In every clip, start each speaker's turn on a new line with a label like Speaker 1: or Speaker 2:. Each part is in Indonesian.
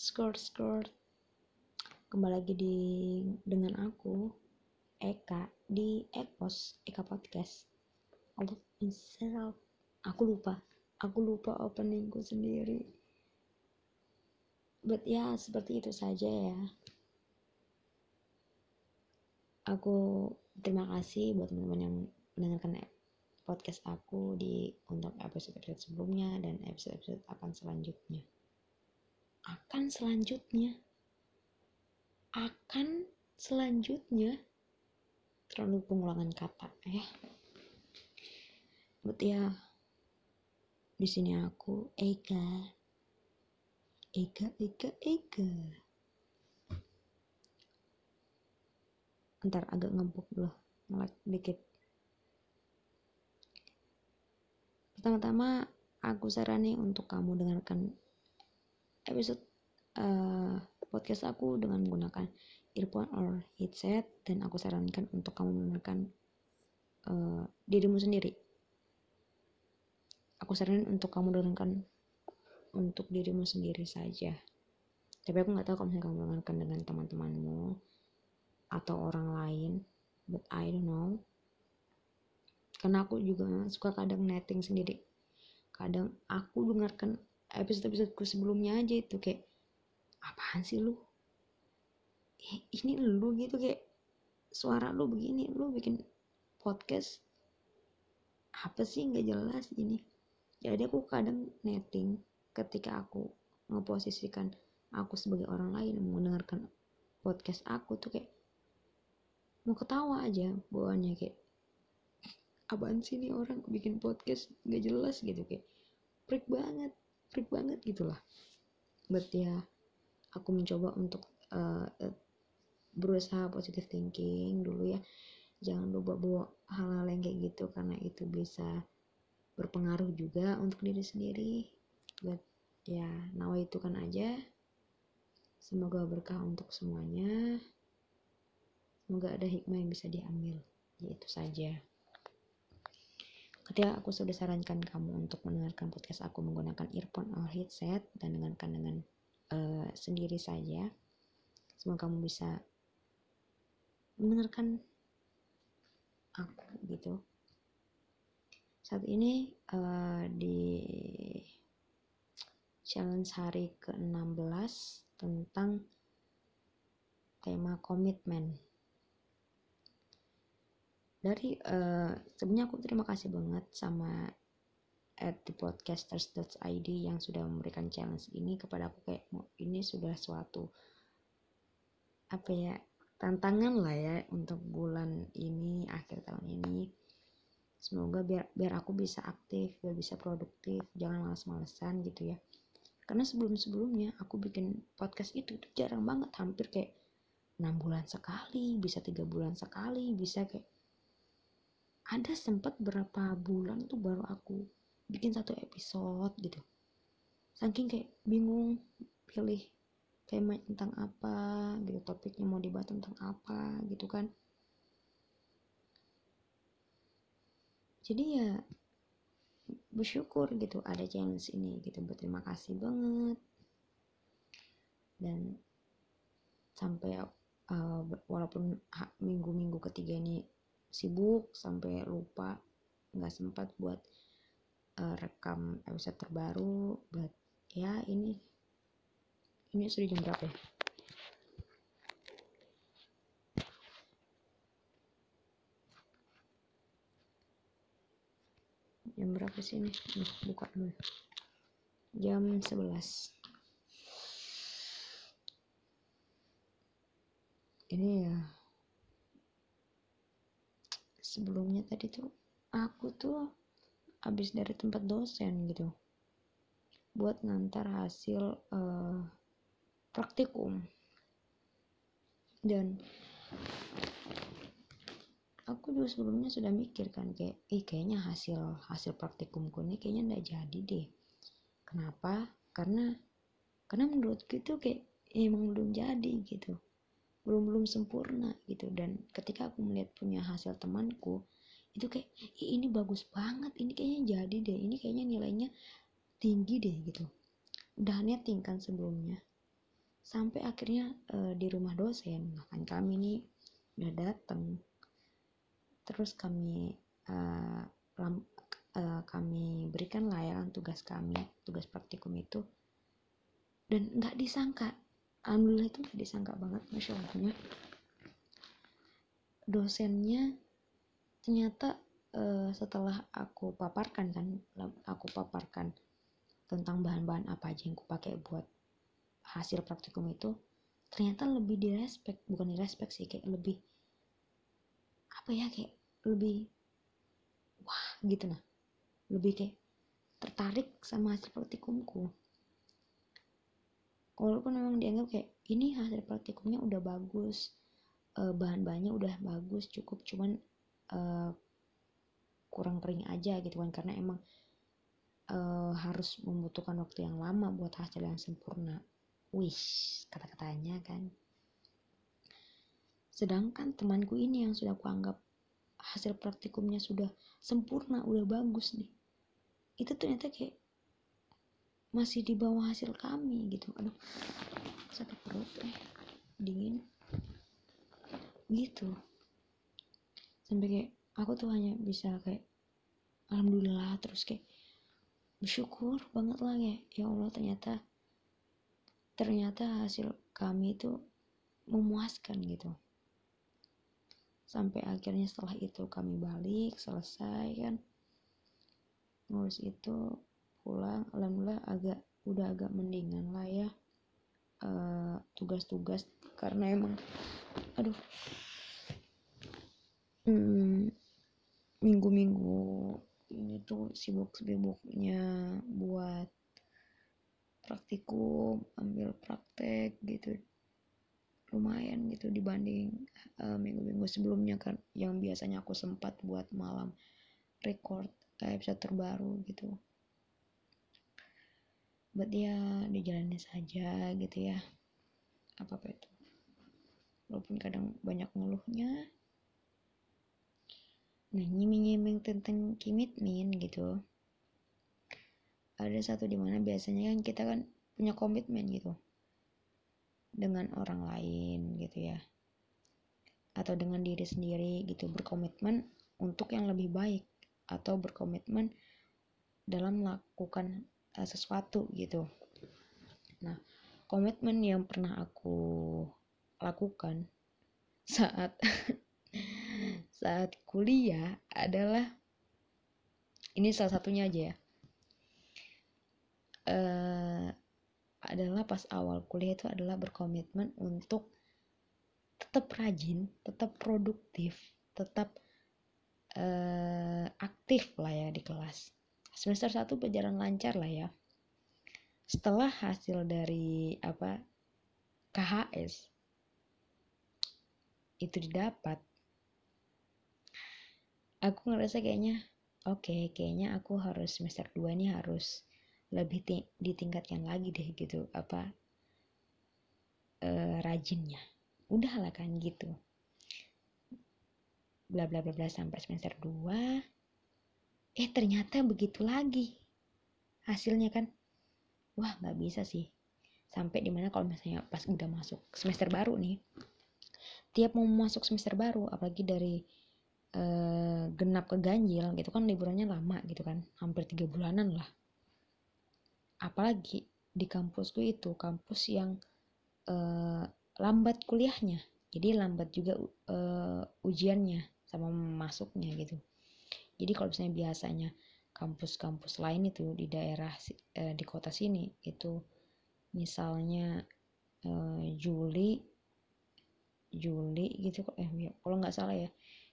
Speaker 1: Skort skort Kembali lagi di dengan aku Eka di Ekos Eka Podcast. Allah myself Aku lupa. Aku lupa openingku sendiri. But ya seperti itu saja ya. Aku terima kasih buat teman-teman yang mendengarkan podcast aku di untuk episode-episode sebelumnya dan episode-episode akan selanjutnya akan selanjutnya. Akan selanjutnya. Terlalu pengulangan kata ya but ya di sini aku Eka Eka Eka Eka ntar agak ngebuk dulu ngelak dikit. Pertama-tama aku sarani untuk kamu dengarkan episode uh, podcast aku dengan menggunakan earphone or headset dan aku sarankan untuk kamu menggunakan uh, dirimu sendiri. Aku saranin untuk kamu dengarkan untuk dirimu sendiri saja. Tapi aku nggak tahu kalau misalnya kamu dengarkan dengan teman-temanmu atau orang lain, but I don't know. Karena aku juga suka kadang netting sendiri. Kadang aku dengarkan episode-episodeku sebelumnya aja itu kayak apaan sih lu? Eh, ini lu gitu kayak suara lu begini lu bikin podcast apa sih? Nggak jelas ini. Jadi aku kadang netting ketika aku ngeposisikan aku sebagai orang lain mendengarkan podcast aku tuh kayak mau ketawa aja bawaannya kayak apaan sih nih orang bikin podcast? Nggak jelas gitu kayak freak banget freak banget gitulah but ya aku mencoba untuk uh, berusaha positive thinking dulu ya. Jangan lupa bawa hal-hal yang kayak gitu karena itu bisa berpengaruh juga untuk diri sendiri. But ya nawa itu kan aja. Semoga berkah untuk semuanya. Semoga ada hikmah yang bisa diambil. Yaitu saja Ketika aku sudah sarankan kamu untuk mendengarkan podcast aku menggunakan earphone atau headset dan dengarkan dengan uh, sendiri saja, semoga kamu bisa mendengarkan aku gitu. Saat ini uh, di challenge hari ke-16 tentang tema komitmen dari uh, sebenarnya aku terima kasih banget sama at the podcasters.id yang sudah memberikan challenge ini kepada aku kayak ini sudah suatu apa ya tantangan lah ya untuk bulan ini akhir tahun ini. Semoga biar biar aku bisa aktif biar bisa produktif jangan males-malesan gitu ya. Karena sebelum-sebelumnya aku bikin podcast itu, itu jarang banget hampir kayak enam bulan sekali bisa tiga bulan sekali bisa kayak ada sempat berapa bulan tuh baru aku bikin satu episode gitu. Saking kayak bingung pilih tema tentang apa gitu topiknya mau dibahas tentang apa gitu kan. Jadi ya bersyukur gitu ada challenge ini gitu berterima kasih banget. Dan sampai uh, walaupun minggu-minggu ketiga ini sibuk sampai lupa nggak sempat buat uh, rekam episode terbaru buat ya ini ini sudah jam berapa ya? Jam berapa sih ini? Buka dulu jam 11 ini ya sebelumnya tadi tuh aku tuh habis dari tempat dosen gitu buat ngantar hasil uh, praktikum. Dan aku juga sebelumnya sudah mikir kan kayak ih kayaknya hasil hasil praktikumku ini kayaknya nggak jadi deh. Kenapa? Karena karena menurutku itu kayak emang belum jadi gitu belum belum sempurna gitu. Dan ketika aku melihat punya hasil temanku itu kayak ini bagus banget ini kayaknya jadi deh ini kayaknya nilainya tinggi deh gitu. Udah netting kan sebelumnya. Sampai akhirnya uh, di rumah dosen nah kan kami nih udah datang terus kami uh, lam, uh, kami berikan layanan tugas kami tugas praktikum itu. Dan nggak disangka alhamdulillah itu nggak disangka banget masya allahnya dosennya ternyata uh, setelah aku paparkan kan aku paparkan tentang bahan-bahan apa aja yang aku pakai buat hasil praktikum itu ternyata lebih direspek bukan direspek sih kayak lebih apa ya kayak lebih wah gitu nah. Lebih kayak tertarik sama hasil praktikumku walaupun memang dianggap kayak ini hasil praktikumnya udah bagus uh, bahan-bahannya udah bagus cukup cuman uh, kurang kering aja gitu kan. Karena emang uh, harus membutuhkan waktu yang lama buat hasil yang sempurna. Wish kata-katanya kan. Sedangkan temanku ini yang sudah kuanggap hasil praktikumnya sudah sempurna udah bagus nih. Itu ternyata kayak masih di bawah hasil kami gitu. Aduh sakit perut eh dingin. Gitu. Sampai kayak aku tuh hanya bisa kayak alhamdulillah terus kayak bersyukur banget lah ya ya Allah ternyata ternyata hasil kami itu memuaskan gitu. Sampai akhirnya setelah itu kami balik selesai kan ngurus itu pulang alhamdulillah agak udah agak mendingan lah ya eh, tugas-tugas. Uh, karena emang aduh hmm, minggu-minggu ini tuh sibuk-sibuknya buat praktikum ambil praktek gitu lumayan gitu dibanding eh, minggu-minggu sebelumnya kan yang biasanya aku sempat buat malam record episode terbaru gitu buat dia dijalani saja gitu ya. Apa apa itu. Walaupun kadang banyak ngeluhnya. Nah nyiming-nyiming tentang komitmen gitu. Ada satu di mana biasanya kan kita kan punya komitmen gitu. Dengan orang lain gitu ya. Atau dengan diri sendiri gitu. Berkomitmen untuk yang lebih baik. Atau berkomitmen dalam melakukan uh, sesuatu gitu nah komitmen yang pernah aku lakukan saat saat kuliah adalah ini salah satunya aja ya uh, adalah pas awal kuliah itu adalah berkomitmen untuk tetap rajin, tetap produktif, tetap uh, aktif lah ya di kelas. Semester 1 berjalan lancar lah ya. Setelah hasil dari apa KHS itu didapat, aku ngerasa kayaknya oke, okay, kayaknya aku harus semester 2 nih harus lebih ti ditingkatkan lagi deh gitu apa uh, rajinnya. Udahlah kan gitu. Bla bla bla bla sampai semester 2 eh ternyata begitu lagi hasilnya kan. Wah nggak bisa sih. Sampai di mana kalau misalnya pas udah masuk semester baru nih tiap mau masuk semester baru apalagi dari uh, genap ke ganjil gitu kan liburannya lama gitu kan hampir tiga bulanan lah. Apalagi di kampusku itu kampus yang uh, lambat kuliahnya. Jadi lambat juga uh, ujiannya sama masuknya gitu jadi kalau misalnya biasanya kampus-kampus lain itu di daerah uh, di kota sini itu misalnya uh, Juli Juli gitu eh ya, kalau nggak salah ya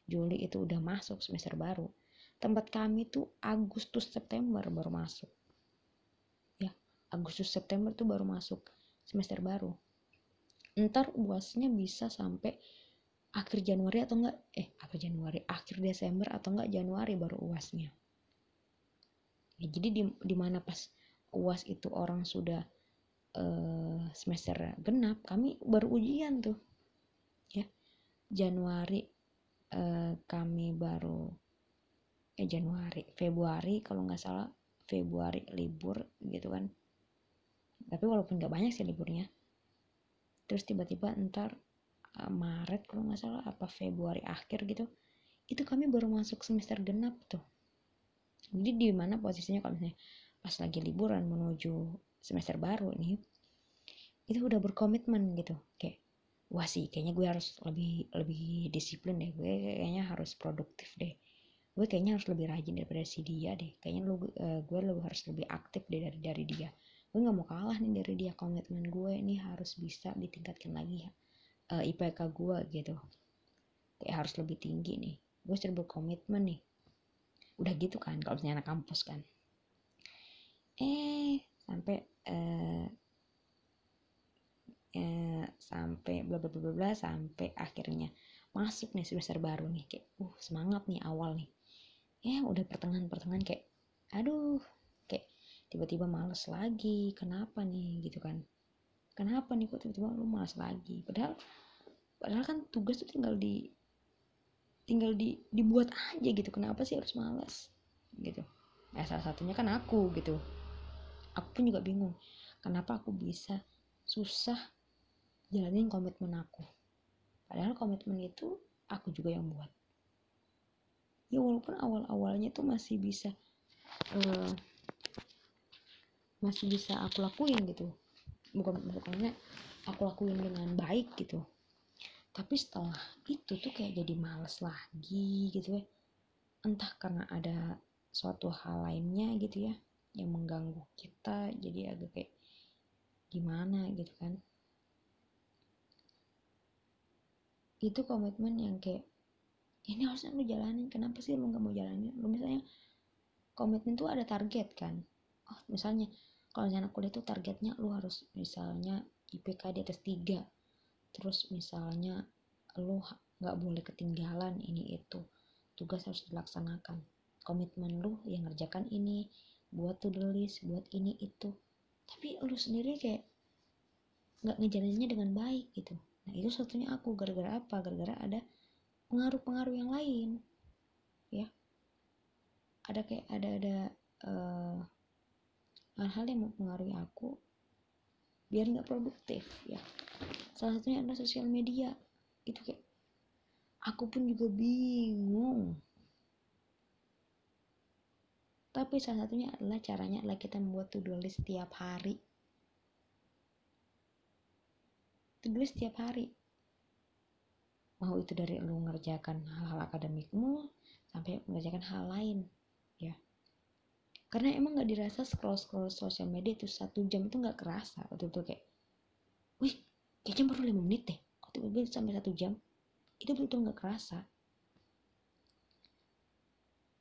Speaker 1: Juli itu udah masuk semester baru. Tempat kami tuh Agustus September baru masuk. Agustus September tuh baru masuk semester baru. Ntar uasnya bisa sampai akhir Januari atau enggak? Eh akhir Januari akhir Desember atau enggak Januari baru uasnya ya, jadi di, di mana pas uas itu orang sudah uh, semester genap kami baru ujian tuh. Ya Januari uh, kami baru eh Januari Februari kalau nggak salah Februari libur gitu kan. Tapi walaupun gak banyak sih liburnya. Terus tiba-tiba ntar Maret kalau nggak salah apa Februari akhir gitu itu kami baru masuk semester genap tuh. Jadi di mana posisinya kalau misalnya pas lagi liburan menuju semester baru nih itu udah berkomitmen gitu. Kayak wah sih kayaknya gue harus lebih lebih disiplin deh. Gue kayaknya harus produktif deh. Gue kayaknya harus lebih rajin daripada si dia deh. Kayaknya lu uh, gue lebih harus lebih aktif deh dari dari dia. Gue nggak mau kalah nih dari dia. Komitmen gue ini harus bisa ditingkatkan lagi. ya uh, IPK gue gitu. Kayak harus lebih tinggi nih. Gue sudah berkomitmen nih. Udah gitu kan kalau misalnya anak kampus kan. Eh sampai uh, eh, sampai bla bla bla bla sampai akhirnya masuk nih semester baru nih. Kayak uh semangat nih awal nih. Ya udah pertengahan pertengahan kayak aduh kayak tiba-tiba males lagi kenapa nih? Gitu kan kenapa nih kok tiba-tiba lu males lagi? Padahal padahal kan tugas tuh tinggal di tinggal di dibuat aja gitu. Kenapa sih harus malas? Gitu. Ya salah satunya kan aku gitu. Aku pun juga bingung kenapa aku bisa susah jalanin komitmen aku? Padahal komitmen itu aku juga yang buat. Ya walaupun awal-awalnya tuh masih bisa uh, masih bisa aku lakuin gitu bukan bukannya aku lakuin dengan baik gitu. Tapi setelah itu tuh kayak jadi males lagi gitu ya. Entah karena ada suatu hal lainnya gitu ya yang mengganggu kita jadi agak kayak gimana gitu kan. Itu komitmen yang kayak ini harusnya lu jalanin kenapa sih lu nggak mau jalanin? Lu misalnya komitmen tuh ada target kan. Oh misalnya kalau anak kuliah tuh targetnya lu harus misalnya IPK di atas 3 terus misalnya lu nggak boleh ketinggalan ini itu. Tugas harus dilaksanakan. Komitmen lu yang ngerjakan ini buat to do list buat ini itu. Tapi lu sendiri kayak nggak ngejalaninnya dengan baik gitu. Nah itu satunya aku gara-gara apa? Gara-gara ada pengaruh-pengaruh yang lain. Ya. Ada kayak ada ada uh, hal-hal yang mempengaruhi aku biar nggak produktif ya. Salah satunya adalah sosial media. Itu kayak aku pun juga bingung. Tapi salah satunya adalah caranya adalah kita membuat to-do list setiap hari. To-do list setiap hari. Mau itu dari lu ngerjakan hal-hal akademikmu sampai mengerjakan hal lain karena emang nggak dirasa scroll scroll sosial media itu satu jam itu nggak kerasa. Betul betul kayak wih kayaknya baru lima menit deh. Kok tiba-tiba sampai satu jam. Itu betul nggak kerasa.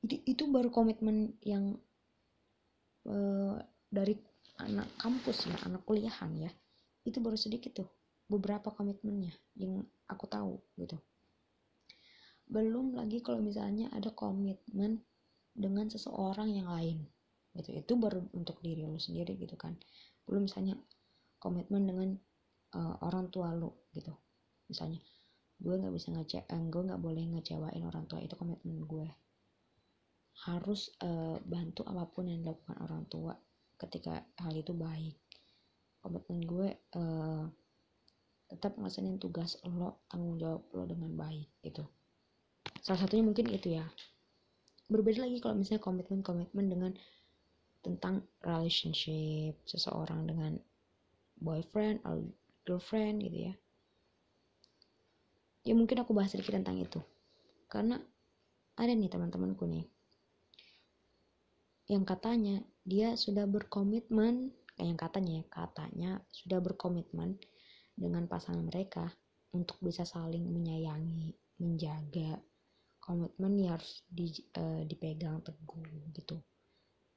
Speaker 1: Itu itu baru komitmen yang uh, dari anak kampus ya anak kuliahan ya. Itu baru sedikit tuh beberapa komitmennya yang aku tahu gitu. Belum lagi kalau misalnya ada komitmen dengan seseorang yang lain gitu. Itu baru untuk diri lu sendiri gitu kan. Belum misalnya komitmen dengan uh, orang tua lu gitu. Misalnya gue nggak bisa ngece eh, gue nggak boleh ngecewain orang tua itu komitmen gue harus uh, bantu apa pun yang dilakukan orang tua ketika hal itu baik. Komitmen gue uh, tetap ngelaksanain tugas lo tanggung jawab lo dengan baik gitu. Salah satunya mungkin itu ya. Berbeda lagi kalau misalnya komitmen-komitmen dengan tentang relationship seseorang dengan boyfriend atau girlfriend gitu ya. Ya mungkin aku bahas sedikit tentang itu. Karena ada nih teman-temanku nih. Yang katanya dia sudah berkomitmen eh, yang katanya ya katanya sudah berkomitmen dengan pasangan mereka untuk bisa saling menyayangi menjaga. Komitmen ya harus di, uh, dipegang teguh gitu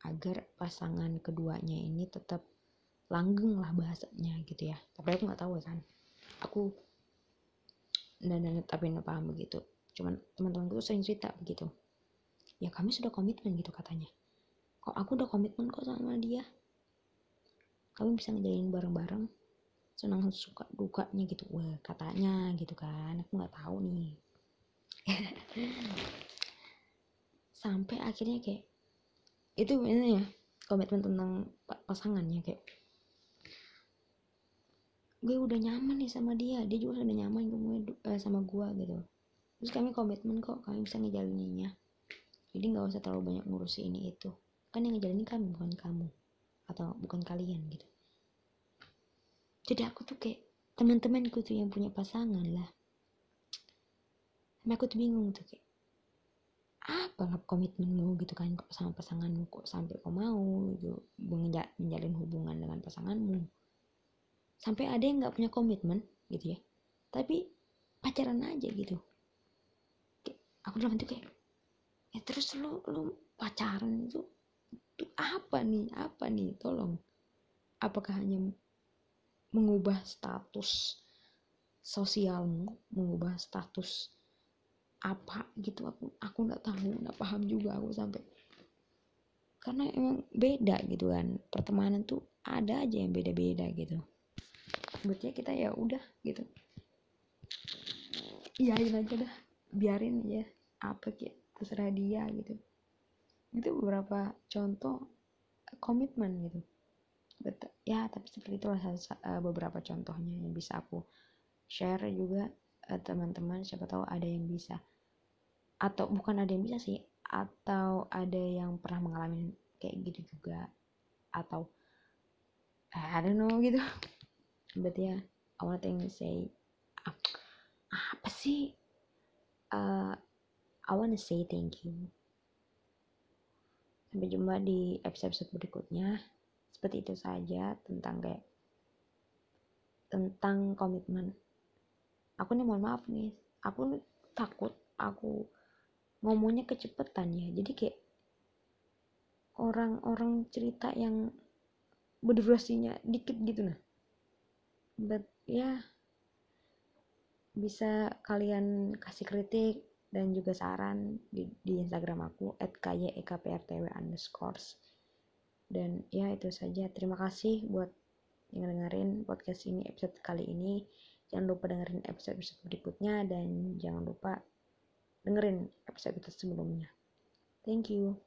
Speaker 1: agar pasangan keduanya ini tetap langgeng lah bahasanya gitu ya. Tapi aku nggak tahu kan aku dan dan tapi nggak paham begitu. Cuman teman-temanku tuh sering cerita begitu. Ya kami sudah komitmen gitu katanya. Kok aku udah komitmen kok sama dia? Kami bisa ngejalanin bareng-bareng senang suka dukanya gitu. Wah katanya gitu kan. Aku nggak tahu nih. Sampai akhirnya kayak itu ini ya komitmen tentang pasangannya kayak. Gue udah nyaman nih sama dia dia juga udah nyaman gue uh, sama gue gitu. Terus kami komitmen kok kami bisa ngejalaninnya. Jadi nggak usah terlalu banyak ngurusi ini itu. Kan yang ngejalanin kami bukan kamu. Atau bukan kalian gitu. Jadi aku tuh kayak teman-temanku tuh yang punya pasangan lah. Tapi aku tuh bingung tuh kayak apa komitmenmu gitu kan sama pasanganmu kok sampai kau mau gitu menjalin hubungan dengan pasanganmu. Sampai ada yang nggak punya komitmen gitu ya. Tapi pacaran aja gitu. Kayak, aku bilang tuh kayak ya terus lu lu pacaran itu itu apa nih apa nih tolong. Apakah hanya mengubah status sosialmu mengubah status apa gitu aku aku nggak tahu nggak paham juga aku sampai. Karena emang beda gitu kan pertemanan tuh ada aja yang beda-beda gitu. Berarti kita ya udah gitu. Iyain aja dah biarin ya apa kayak terserah dia gitu. Itu beberapa contoh komitmen gitu. Betul ya tapi seperti itulah beberapa contohnya yang bisa aku share juga teman-teman siapa tahu ada yang bisa. Atau bukan ada yang bisa sih atau ada yang pernah mengalami kayak gitu juga. Atau I don't know gitu. But ya yeah, I want to say apa sih? Uh, I want to say thank you. Sampai jumpa di episode-episode berikutnya. Seperti itu saja tentang kayak tentang komitmen aku nih mohon maaf nih. Aku takut aku ngomongnya kecepetan ya. Jadi kayak orang-orang cerita yang berdurasinya dikit gitu nah. But ya bisa kalian kasih kritik dan juga saran di, di Instagram aku at underscores. Dan ya itu saja. Terima kasih buat yang dengerin podcast ini episode kali ini jangan lupa dengerin episode-episode berikutnya dan jangan lupa dengerin episode-episode sebelumnya. Thank you